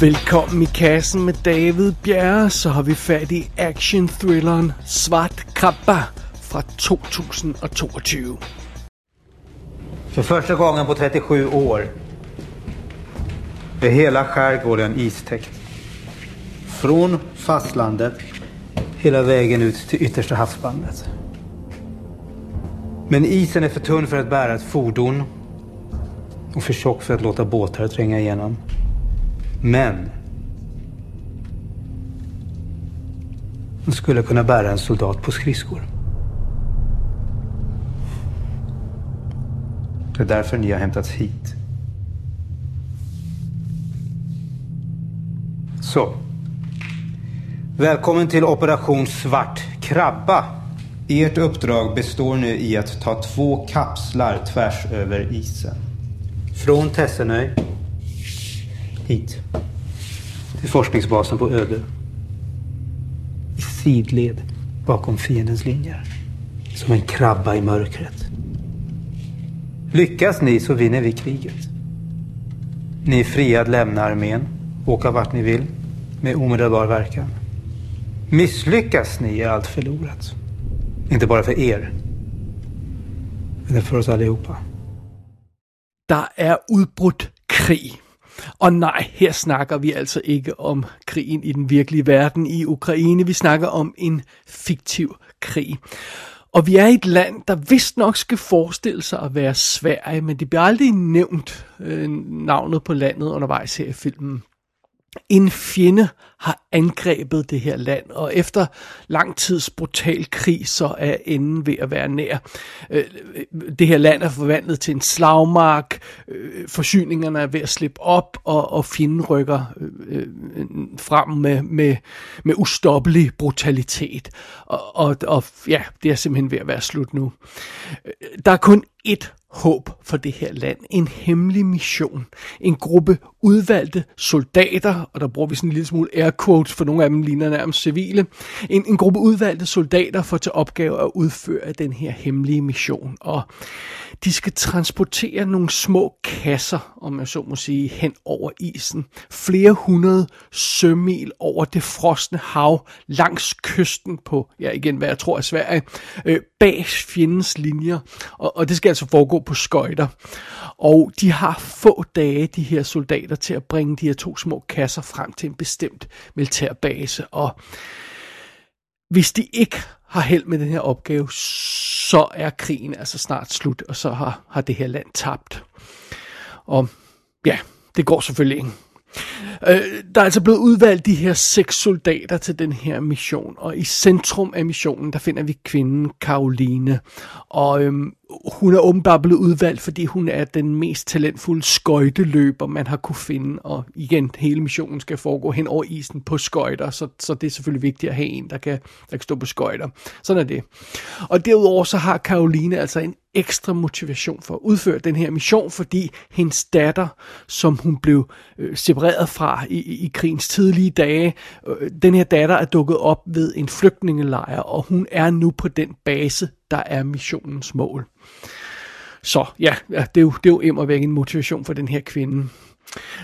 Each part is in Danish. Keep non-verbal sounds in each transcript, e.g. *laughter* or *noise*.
Velkommen i kassen med David Bjerre, så har vi fat i action-thrilleren Svart Krabba fra 2022. För första gången på 37 år är hela skärgården istäckt. Från fastlandet hela vägen ut till yttersta havsbandet. Men isen är för tunn för att bära ett fordon och för tjock för att låta båtar tränga igenom. Men skulle kunna bära en soldat på skridskor. Det är därför ni har hämtats hit. Så. Välkommen till Operation Svart Krabba. Ert uppdrag består nu i att ta två kapslar tvärs över isen. Från Tessenöy hit. Till forskningsbasen på Öde. I sidled bakom fiendens linjer. Som en krabba i mörkret. Lyckas ni så vinner vi kriget. Ni är fria att lämna armén, åka vart ni vill, med omedelbar verkan. Misslyckas ni är allt förlorat. Inte bara för er, utan för oss allihopa. Der er udbrudt krig. Og nej, her snakker vi altså ikke om krigen i den virkelige verden i Ukraine. Vi snakker om en fiktiv krig. Og vi er i et land, der vist nok skal forestille sig at være Sverige, men det bliver aldrig nævnt øh, navnet på landet undervejs her i filmen. En fjende har angrebet det her land, og efter lang tids brutal krig, så er enden ved at være nær. Øh, øh, det her land er forvandlet til en slagmark, øh, forsyningerne er ved at slippe op, og, og fjenden rykker frem med, med, med ustoppelig brutalitet. Og, og, og ja, det er simpelthen ved at være slut nu. Der er kun et håb for det her land. En hemmelig mission. En gruppe udvalgte soldater, og der bruger vi sådan en lille smule air quotes, for nogle af dem ligner nærmest civile. En, en gruppe udvalgte soldater får til opgave at udføre den her hemmelige mission. Og de skal transportere nogle små kasser, om jeg så må sige, hen over isen. Flere hundrede sømil over det frosne hav langs kysten på, ja igen, hvad jeg tror er Sverige, øh, bag fjendens linjer. Og, og det skal altså foregå på skøjter. Og de har få dage, de her soldater, til at bringe de her to små kasser frem til en bestemt militærbase. Og hvis de ikke har held med den her opgave, så er krigen altså snart slut, og så har, har det her land tabt. Og ja, det går selvfølgelig ikke. Øh, der er altså blevet udvalgt de her seks soldater til den her mission, og i centrum af missionen, der finder vi kvinden Karoline. Og øhm, hun er åbenbart blevet udvalgt, fordi hun er den mest talentfulde skøjteløber, man har kunne finde. Og igen, hele missionen skal foregå hen over isen på skøjter, så, så det er selvfølgelig vigtigt at have en, der kan, der kan stå på skøjter. Sådan er det. Og derudover så har Karoline altså en ekstra motivation for at udføre den her mission, fordi hendes datter, som hun blev øh, separeret fra i, i, krigens tidlige dage, øh, den her datter er dukket op ved en flygtningelejr, og hun er nu på den base, der er missionens mål. Så ja, ja det er jo, det er jo immer væk en motivation for den her kvinde.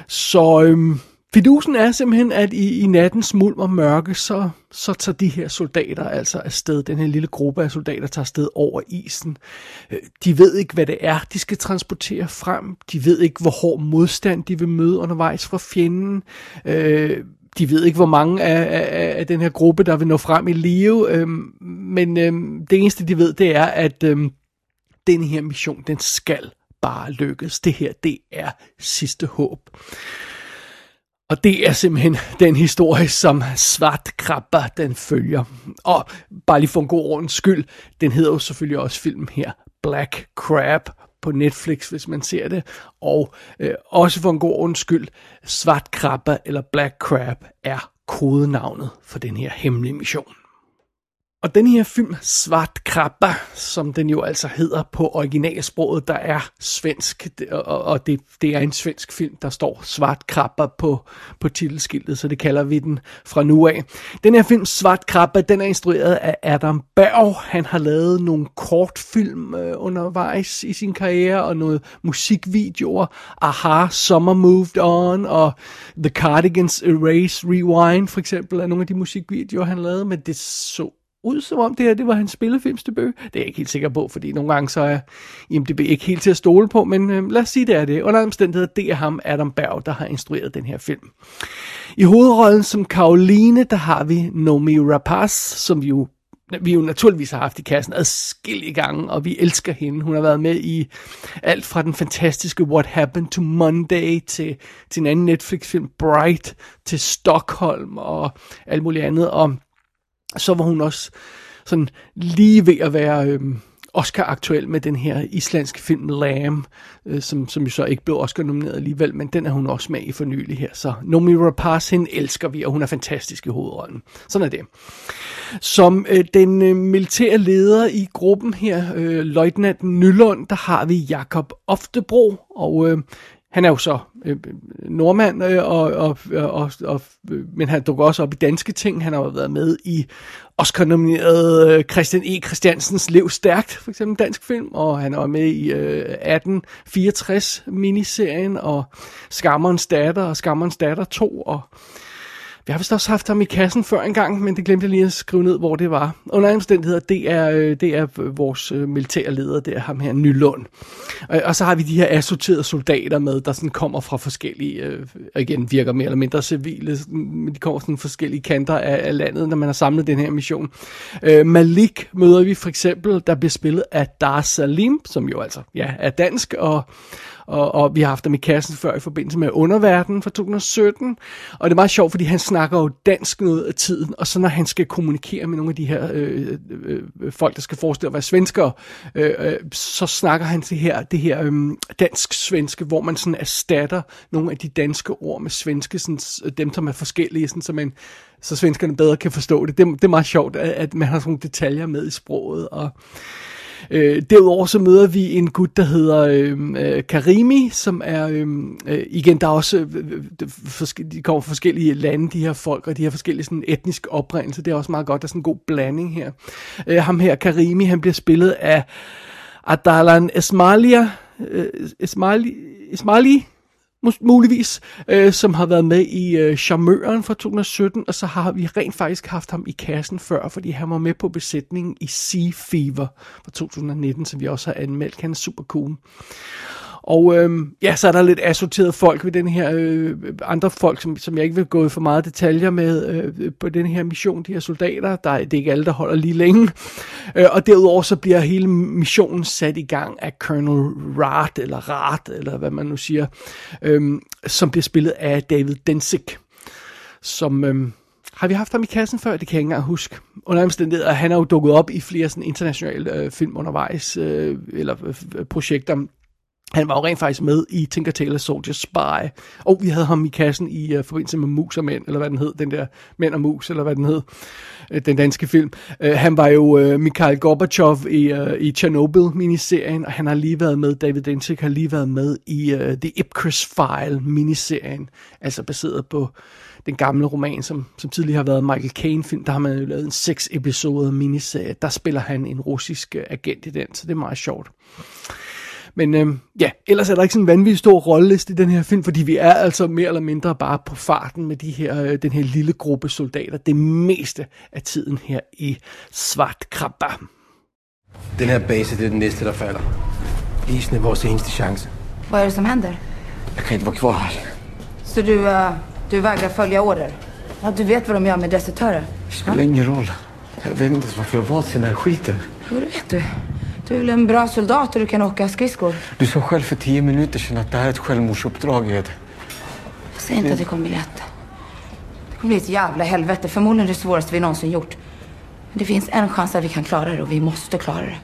Så øhm, fidusen er simpelthen, at i, i nattens mulm og mørke, så, så tager de her soldater altså afsted, den her lille gruppe af soldater tager afsted over isen. Øh, de ved ikke, hvad det er, de skal transportere frem. De ved ikke, hvor hård modstand de vil møde undervejs fra fjenden. Øh, de ved ikke, hvor mange af, af, af den her gruppe, der vil nå frem i live, øhm, men øhm, det eneste, de ved, det er, at øhm, den her mission, den skal bare lykkes. Det her, det er sidste håb. Og det er simpelthen den historie, som Svart Krabber den følger. Og bare lige for en god ordens skyld, den hedder jo selvfølgelig også filmen her, Black Crab, på Netflix, hvis man ser det. Og øh, også for en god undskyld, Svart Krabbe eller Black Crab er kodenavnet for den her hemmelige mission. Og den her film, Svart Krabba, som den jo altså hedder på originalsproget, der er svensk, og, og det, det er en svensk film, der står Svart Krabba på, på titelskiltet, så det kalder vi den fra nu af. Den her film, Svart Krabba, den er instrueret af Adam Berg. Han har lavet nogle kortfilm øh, undervejs i sin karriere, og noget musikvideoer. Aha, Summer Moved On, og The Cardigans Erase Rewind, for eksempel, er nogle af de musikvideoer, han lavede, men det så ud, som om det her det var hans spillefilmsdebut. Det er jeg ikke helt sikker på, fordi nogle gange så er IMDb ikke helt til at stole på, men øh, lad os sige, det er det. Under omstændigheder, det er ham, Adam Berg, der har instrueret den her film. I hovedrollen som Karoline, der har vi Nomi Rapace, som vi jo vi jo naturligvis har haft i kassen adskillige gange, og vi elsker hende. Hun har været med i alt fra den fantastiske What Happened to Monday til, til en anden Netflix-film, Bright, til Stockholm og alt muligt andet. Og så var hun også sådan lige ved at være øh, Oscar-aktuel med den her islandske film Lamb, øh, som, som jo så ikke blev Oscar-nomineret alligevel, men den er hun også med i for nylig her. Så Nomi Rapaz, hende elsker vi, og hun er fantastisk i hovedrollen. Sådan er det. Som øh, den øh, militære leder i gruppen her, øh, Løjtnant Nylund, der har vi Jakob Oftebro, og øh, han er jo så øh, øh nordmand, øh, og, og, og, og, men han dukker også op i danske ting. Han har jo været med i Oscar-nomineret øh, Christian E. Christiansens Lev Stærkt, for eksempel dansk film, og han er med i øh, 1864 miniserien, og Skammerens Datter, og Skammerens Datter 2, og vi har vist også haft ham i kassen før en gang, men det glemte jeg lige at skrive ned, hvor det var. Under omstændigheder, det er, øh, det er øh, vores øh, militære leder, det er ham her, Nylund. Og, og så har vi de her assorterede soldater med, der sådan kommer fra forskellige, øh, igen virker mere eller mindre civile, men de kommer fra sådan forskellige kanter af, af landet, når man har samlet den her mission. Øh, Malik møder vi for eksempel, der bliver spillet af Dar Salim, som jo altså ja, er dansk, og og, og vi har haft ham i kassen før i forbindelse med Underverden fra 2017, og det er meget sjovt, fordi han snakker jo dansk noget af tiden, og så når han skal kommunikere med nogle af de her øh, øh, øh folk, der skal forestille at være svenskere, øh, øh, så snakker han det her, det her øh, dansk-svenske, hvor man sådan erstatter nogle af de danske ord med svenske, sådan, dem som er forskellige, sådan, så man så svenskerne bedre kan forstå det. Det, det er meget sjovt, at, at man har sådan nogle detaljer med i sproget, og Øh, derudover så møder vi en gut, der hedder øhm, øh, Karimi, som er, øhm, øh, igen, der er også, øh, øh, øh de kommer fra forskellige lande, de her folk, og de har forskellige sådan etniske oprindelse. Det er også meget godt, der er sådan en god blanding her. Øh, ham her, Karimi, han bliver spillet af Adalan Esmalia, øh, Esmali, Esmali, muligvis, øh, som har været med i øh, Charmøren fra 2017, og så har vi rent faktisk haft ham i kassen før, fordi han var med på besætningen i Sea Fever fra 2019, som vi også har anmeldt. Han er super cool. Og øhm, ja, så er der lidt assorteret folk ved den her, øh, andre folk, som, som jeg ikke vil gå i for meget detaljer med øh, på den her mission, de her soldater. Der, det er ikke alle, der holder lige længe. Øh, og derudover så bliver hele missionen sat i gang af Colonel Rat, eller Rat, eller hvad man nu siger, øh, som bliver spillet af David Densick, som... Øh, har vi haft ham i kassen før? Det kan jeg ikke engang huske. Under omstændigheder, han er jo dukket op i flere sådan internationale øh, film undervejs, øh, eller øh, øh projekter. Han var jo rent faktisk med i Tinker Tailor Soldier Spy. Og vi havde ham i kassen i uh, forbindelse med Mus og Mænd, eller hvad den hed, den der Mænd og Mus, eller hvad den hed, uh, den danske film. Uh, han var jo uh, Mikhail Gorbachev i, uh, i Chernobyl-miniserien, og han har lige været med, David Dentik har lige været med i uh, The Ipcris File-miniserien, altså baseret på den gamle roman, som, som tidligere har været Michael Caine-film, der har man jo lavet en seks episoder miniserie. Der spiller han en russisk agent i den, så det er meget sjovt. Men øh, ja, ellers er der ikke sådan en vanvittig stor rolleliste i den her film, fordi vi er altså mere eller mindre bare på farten med de her, øh, den her lille gruppe soldater, det meste af tiden her i Svart Krabba. Den her base, det er den næste, der falder. Isen er vores eneste chance. Vad är det som händer? Jag kan inte vara kvar här. Så du, uh, du vägrar följa order? Ja, du vet vad de gör med desertörer? Det spelar ingen roll. Jag vet inte varför jag valt den här skiten. Jo, det vet du. Du är väl en bra soldat och du kan åka skridskor? Du sa själv för tio minuter sedan att det här är ett självmordsuppdrag, Ed. Jag säger inte det... att det kommer bli lätt. Det kommer bli ett jävla helvete. Förmodligen det svåraste vi någonsin gjort. Men det finns en chans att vi kan klara det och vi måste klara det.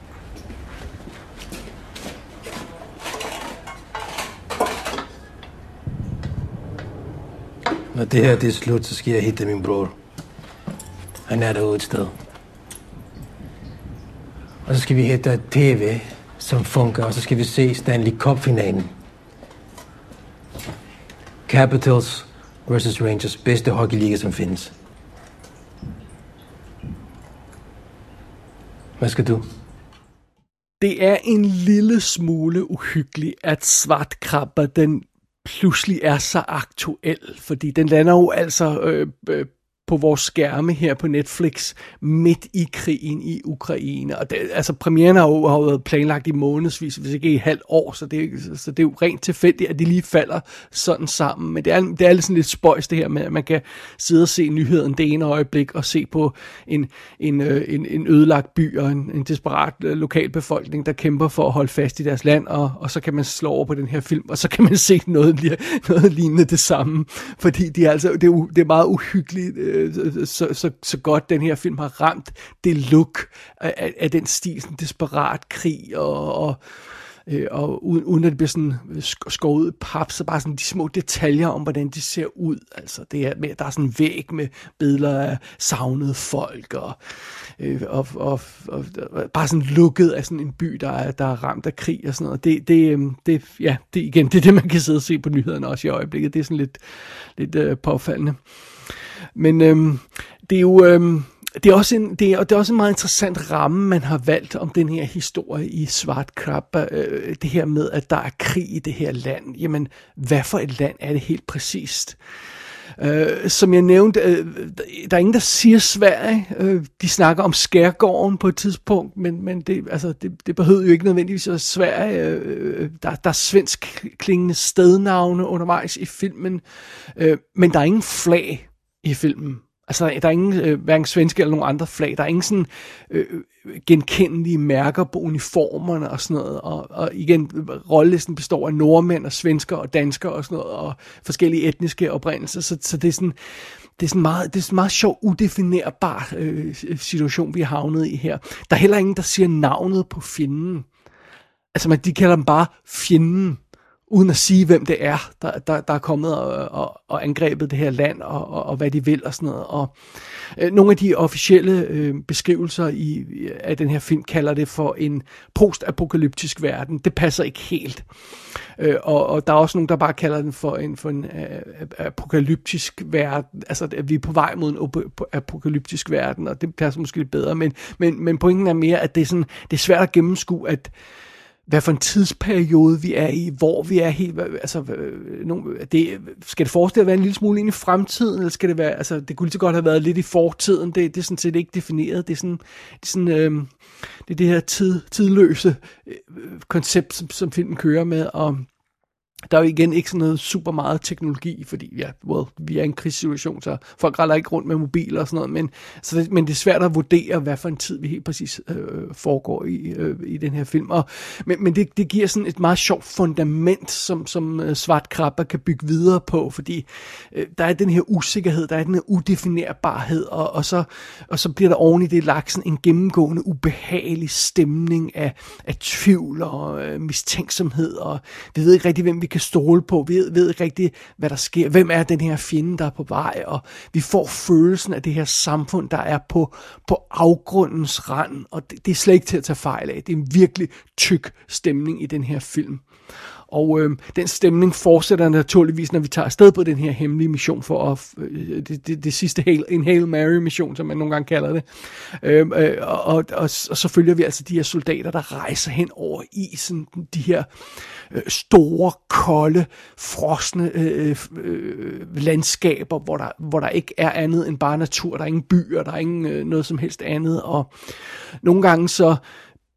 När det här är slut så ska jag hitta min bror. Han är där ute ett sted. Og så skal vi hætte et tv, som fungerer, og så skal vi se Stanley Cup-finalen. Capitals versus Rangers, bedste hockeyliga som findes. Hvad skal du? Det er en lille smule uhyggeligt, at svartkrabber, den pludselig er så aktuel, fordi den lander jo altså øh, øh, på vores skærme her på Netflix midt i krigen i Ukraine. Og det, altså premieren har jo, har jo været planlagt i månedsvis, hvis ikke i et halvt år, så det, så det er jo rent tilfældigt, at de lige falder sådan sammen. Men det er, det er sådan lidt spøjs det her med, at man kan sidde og se nyheden det ene øjeblik og se på en, en, øh, en, en ødelagt by og en, en desperat øh, lokalbefolkning, der kæmper for at holde fast i deres land, og, og så kan man slå over på den her film, og så kan man se noget, *laughs* noget lignende det samme, fordi de er altså, det, er, det er meget uhyggeligt, øh, Øh, så, så, så godt den her film har ramt det look af, af den stil, sådan desperat krig og, og øh, og uden, uden at det bliver sådan øh, skåret ud pap, så bare sådan de små detaljer om, hvordan de ser ud. Altså, det er, der er sådan en væg med billeder af savnede folk, og, øh, og, og, og, og bare sådan lukket af sådan en by, der er, der er ramt af krig og sådan noget. Det, det, øh, det, ja, det, igen, det er det, man kan sidde og se på nyhederne også i øjeblikket. Det er sådan lidt, lidt øh, påfaldende. Men øhm, det er jo... Øhm, det er, også en, det, er, det er også en meget interessant ramme, man har valgt om den her historie i Svart Krab. Øh, det her med, at der er krig i det her land. Jamen, hvad for et land er det helt præcist? Øh, som jeg nævnte, øh, der er ingen, der siger Sverige. Øh, de snakker om skærgården på et tidspunkt, men, men det, altså, det, det behøver jo ikke nødvendigvis at Sverige. Øh, øh, der, der er svensk klingende stednavne undervejs i filmen, øh, men der er ingen flag i filmen. Altså, der er ingen, øh, hverken svenske eller nogen andre flag. Der er ingen sådan øh, genkendelige mærker på uniformerne og sådan noget. Og, og igen, rollelisten består af nordmænd og svensker og danskere og sådan noget, og forskellige etniske oprindelser. Så, så det er sådan, det er sådan meget, det er sådan meget sjov, udefinerbar øh, situation, vi er havnet i her. Der er heller ingen, der siger navnet på fjenden. Altså, man, de kalder dem bare fjenden uden at sige, hvem det er, der, der, der er kommet og, og, og angrebet det her land, og, og, og hvad de vil og sådan noget. Og øh, nogle af de officielle øh, beskrivelser i, af den her film kalder det for en postapokalyptisk verden. Det passer ikke helt. Øh, og, og der er også nogen, der bare kalder den for en, for en øh, øh apokalyptisk verden. Altså, at vi er på vej mod en apokalyptisk verden, og det passer måske lidt bedre. Men, men, men pointen er mere, at det er, sådan, det er svært at gennemskue, at hvad for en tidsperiode vi er i, hvor vi er helt, altså, det, skal det forestille at være en lille smule ind i fremtiden, eller skal det være, altså, det kunne lige så godt have været lidt i fortiden, det, det er sådan set ikke defineret, det er sådan, det er sådan, øh, det er det her tid, tidløse øh, koncept, som, som filmen kører med, og der er jo igen ikke sådan noget super meget teknologi, fordi ja, well, vi er i en krigssituation, så folk render ikke rundt med mobiler og sådan noget, men, så det, men det er svært at vurdere, hvad for en tid vi helt præcis øh, foregår i, øh, i den her film. Og, men men det, det giver sådan et meget sjovt fundament, som, som øh, Svart Krabber kan bygge videre på, fordi øh, der er den her usikkerhed, der er den her udefinerbarhed, og, og, så, og så bliver der oven i det lagt sådan en gennemgående ubehagelig stemning af, af tvivl og øh, mistænksomhed, og vi ved ikke rigtig, hvem vi kan stole på. Vi ved, ved ikke rigtig, hvad der sker. Hvem er den her fjende, der er på vej? Og vi får følelsen af det her samfund, der er på, på afgrundens rand. Og det, det er slet ikke til at tage fejl af. Det er en virkelig tyk stemning i den her film. Og øh, den stemning fortsætter naturligvis, når vi tager afsted på den her hemmelige mission for at, øh, det, det, det sidste Hail, en Hail Mary mission, som man nogle gange kalder det. Øh, øh, og, og, og, og så følger vi altså de her soldater, der rejser hen over isen, de her øh, store, kolde, frosne øh, øh, øh, landskaber, hvor der, hvor der ikke er andet end bare natur. Der er ingen byer, der er ingen øh, noget som helst andet. Og nogle gange så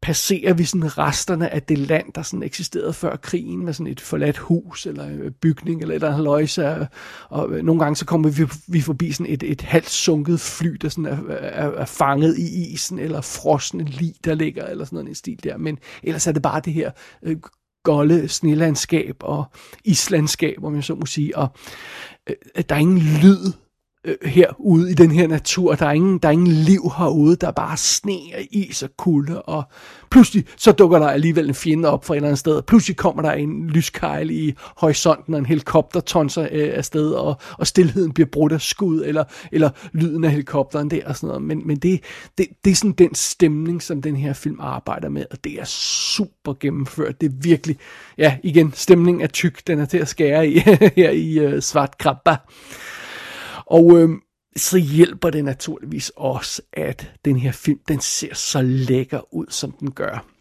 passerer vi sådan resterne af det land, der sådan eksisterede før krigen, med sådan et forladt hus, eller bygning, eller et eller andet løjse, og nogle gange så kommer vi, vi forbi sådan et, et halvt sunket fly, der sådan er, er, er fanget i isen, eller frosne lig, der ligger, eller sådan noget en stil der, men ellers er det bare det her øh, golde snelandskab og islandskab, om jeg så må sige, og øh, der er ingen lyd øh, herude i den her natur. Der er, ingen, der er ingen liv herude, der er bare sne og is og kulde, og pludselig så dukker der alligevel en fjende op fra et eller andet sted. Pludselig kommer der en lyskejl i horisonten, og en helikopter tonser øh, afsted, og, og stillheden bliver brudt af skud, eller, eller lyden af helikopteren der og sådan noget. Men, men det, det, det er sådan den stemning, som den her film arbejder med, og det er super gennemført. Det er virkelig, ja igen, stemningen er tyk, den er til at skære i *laughs* her i øh, Svart Krabba. Og øh, så hjælper det naturligvis også, at den her film, den ser så lækker ud, som den gør.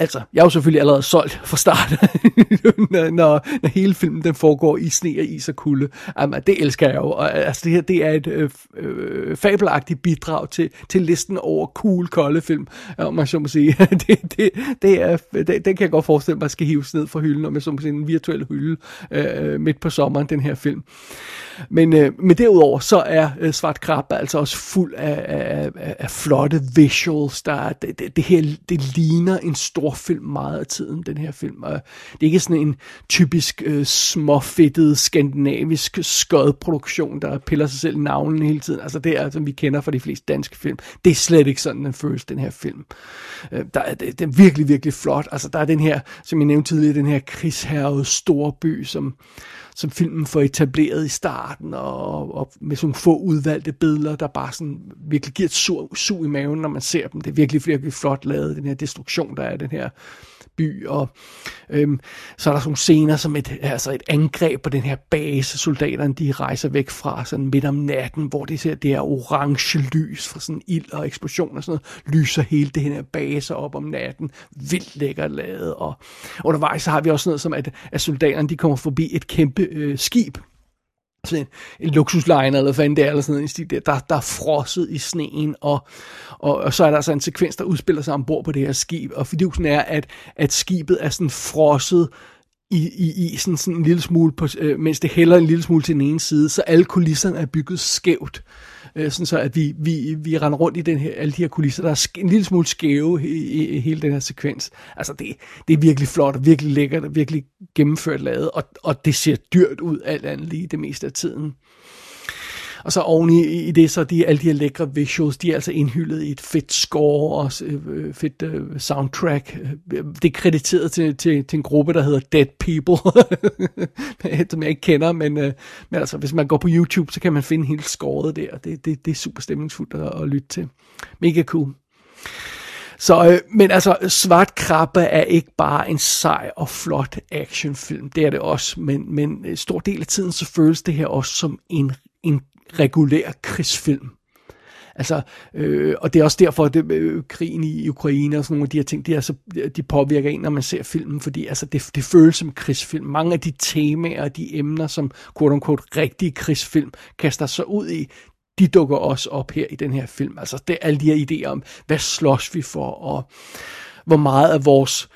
Altså, jeg er jo selvfølgelig allerede solgt fra start, *laughs* når, når, når hele filmen den foregår i sne og is og kulde. Jamen, det elsker jeg jo. Og, øh, altså, det her det er et øh, øh, fabelagtigt bidrag til, til listen over cool, kolde film, øh, om man så må sige. *laughs* det, det, det er, det, den kan jeg godt forestille mig, skal hives ned fra hylden, om jeg så må sige, en virtuel hylde øh, øh, midt på sommeren, den her film. Men, øh, men derudover, så er øh, Svart Krabbe altså også fuld af, af, af, af flotte visuals. Der, det, det, det her, det ligner en stor storfilm meget af tiden, den her film. Og det er ikke sådan en typisk øh, småfedtet skandinavisk skødproduktion, der piller sig selv i navnen hele tiden. Altså det er, som vi kender fra de fleste danske film. Det er slet ikke sådan, den føles, den her film. Øh, der er, det, det er virkelig, virkelig flot. Altså der er den her, som jeg nævnte tidligere, den her krigsherrede storby, som som filmen får etableret i starten, og, og med sådan få udvalgte billeder, der bare sådan virkelig giver et sug su i maven, når man ser dem. Det er virkelig, virkelig flot lavet, den her destruktion, der er den her by, og øhm, så er der sådan nogle scener som et, altså et angreb på den her base, soldaterne de rejser væk fra sådan midt om natten, hvor de ser det her orange lys fra sådan ild og eksplosion og sådan noget, lyser hele det her base op om natten, vildt lækkert lavet, og undervejs så har vi også noget som, at, at soldaterne de kommer forbi et kæmpe øh, skib, sådan en, en luksusliner, eller hvad fanden det er, eller sådan noget, der, der, der er frosset i sneen, og, og, og så er der altså en sekvens, der udspiller sig ombord på det her skib, og fidusen er, at, at skibet er sådan frosset i, i isen sådan en lille smule, på, øh, mens det hælder en lille smule til den ene side, så alle kulisserne er bygget skævt. øh, Øh, sådan så at vi, vi, vi render rundt i den her, alle de her kulisser, der er en lille smule skæve i, i, i hele den her sekvens. Altså det, det er virkelig flot og virkelig lækkert og virkelig gennemført lavet, og, og det ser dyrt ud alt andet lige det meste af tiden. Og så oven i, i det, så de, alle de her lækre visuals, de er altså indhyldet i et fedt score og øh, øh, fedt øh, soundtrack. Det er krediteret til, til, til en gruppe, der hedder Dead People, *laughs* som jeg ikke kender, men, øh, men altså, hvis man går på YouTube, så kan man finde hele scoret der. Det, det, det er super stemningsfuldt at, at lytte til. Mega cool. Så, øh, men altså, Svart Krabbe er ikke bare en sej og flot actionfilm. Det er det også, men, men en stor del af tiden så føles det her også som en, en regulær krigsfilm. Altså, øh, og det er også derfor, at det, øh, krigen i Ukraine og sådan nogle af de her ting, de, er så, de påvirker en, når man ser filmen, fordi altså, det, det føles som krigsfilm. Mange af de temaer og de emner, som quote unquote rigtige krigsfilm kaster sig ud i, de dukker også op her i den her film. Altså, det er alle de her idéer om, hvad slås vi for, og hvor meget af vores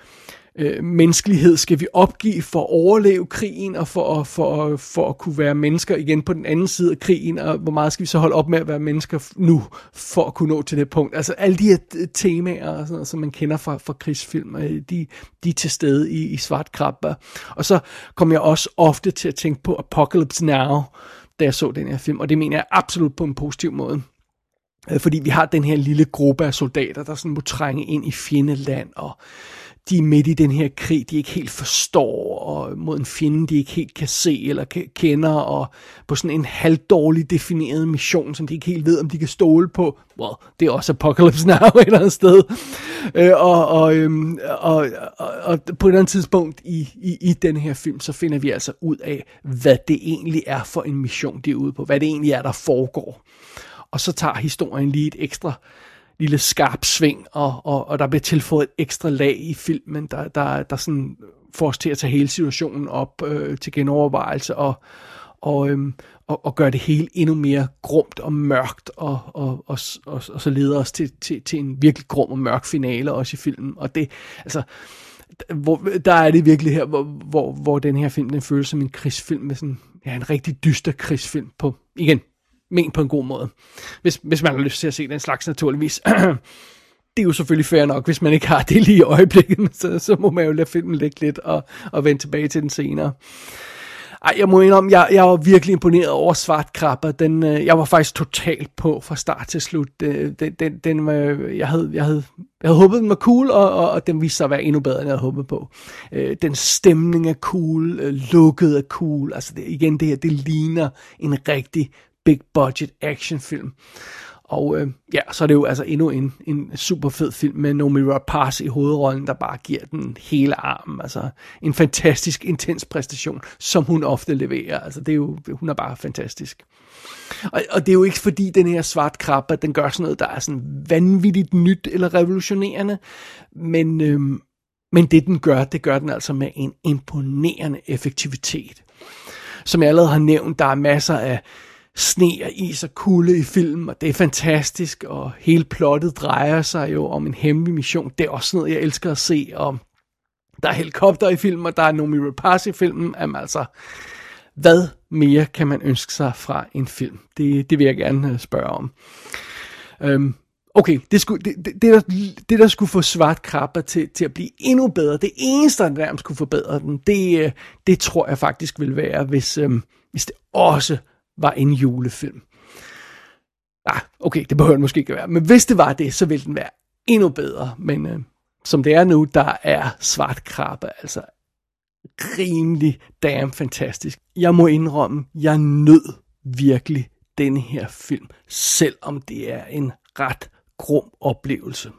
øh, menneskelighed skal vi opgive for at overleve krigen, og for, for, for at kunne være mennesker igen på den anden side af krigen, og hvor meget skal vi så holde op med at være mennesker nu, for at kunne nå til det punkt. Altså alle de her temaer, og sådan noget, som man kender fra, fra krigsfilm, øh, de, de er til stede i, i Svart Krabber. Og så kommer jeg også ofte til at tænke på Apocalypse Now, da jeg så den her film, og det mener jeg absolut på en positiv måde. Øh, fordi vi har den her lille gruppe af soldater, der sådan må trænge ind i fjendeland, og de er midt i den her krig, de ikke helt forstår, og mod en fjende, de ikke helt kan se eller kender, og på sådan en halvdårlig defineret mission, som de ikke helt ved, om de kan stole på. Well, det er også Apocalypse Now *laughs* et eller andet sted. Øh, og, og, øhm, og, og, og på et eller andet tidspunkt i, i, i den her film, så finder vi altså ud af, hvad det egentlig er for en mission, de er ude på. Hvad det egentlig er, der foregår. Og så tager historien lige et ekstra lille skarp sving, og, og, og der bliver tilføjet et ekstra lag i filmen, der, der, der sådan får os til at tage hele situationen op øh, til genovervejelse, og, og, øhm, og, og gøre det hele endnu mere grumt og mørkt, og, og, og, og, og så leder os til, til, til en virkelig grum og mørk finale også i filmen. Og det, altså, hvor, der er det virkelig her, hvor, hvor, hvor den her film, den føles som en krigsfilm med sådan, ja, en rigtig dyster krigsfilm på, igen, men på en god måde. Hvis, hvis man har lyst til at se den slags naturligvis. *clears throat* det er jo selvfølgelig fair nok, hvis man ikke har det lige i øjeblikket, *laughs* så, så må man jo lade filmen ligge lidt og, og vende tilbage til den senere. ej, jeg må indrømme, jeg, jeg var virkelig imponeret over Svartkrabber. Den, øh, jeg var faktisk totalt på fra start til slut. Øh, den, den, den, øh, jeg, havde, jeg, havde, jeg havde håbet, den var cool, og, og, og den viste sig at være endnu bedre, end jeg havde håbet på. Øh, den stemning er cool, øh, lukket er cool. Altså det, igen, det her, det ligner en rigtig big budget actionfilm. Og øh, ja, så er det jo altså endnu en, en super fed film med Nomi Rapace i hovedrollen, der bare giver den hele armen. Altså en fantastisk, intens præstation, som hun ofte leverer. Altså det er jo, hun er bare fantastisk. Og, og det er jo ikke fordi den her svart krabbe, den gør sådan noget, der er sådan vanvittigt nyt eller revolutionerende, men, øh, men det den gør, det gør den altså med en imponerende effektivitet. Som jeg allerede har nævnt, der er masser af sne og is og kulde i filmen, og det er fantastisk, og hele plottet drejer sig jo om en hemmelig mission. Det er også noget, jeg elsker at se, og der er helikopter i filmen, og der er Nomi Rapace i filmen. Jamen altså, hvad mere kan man ønske sig fra en film? Det, det vil jeg gerne øh, spørge om. Øhm, okay, det, skulle, det, det, det, der, det der skulle få Svart Krabber til, til at blive endnu bedre, det eneste, der nærmest kunne forbedre den, det, øh, det tror jeg faktisk vil være, hvis, øhm, hvis det også var en julefilm. Ah, okay, det behøver den måske ikke være. Men hvis det var det, så ville den være endnu bedre. Men øh, som det er nu, der er Svart Krabbe altså rimelig damn fantastisk. Jeg må indrømme, jeg nød virkelig denne her film, selvom det er en ret grum oplevelse.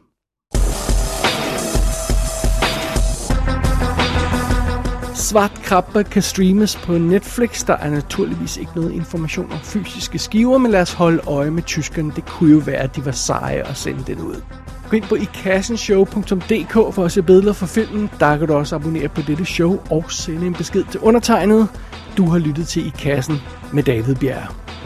Svart Krabbe kan streames på Netflix. Der er naturligvis ikke noget information om fysiske skiver, men lad os holde øje med tyskerne. Det kunne jo være, at de var seje og sende den ud. Gå ind på ikassenshow.dk for at se billeder for filmen. Der kan du også abonnere på dette show og sende en besked til undertegnet. Du har lyttet til I Kassen med David Bjerg.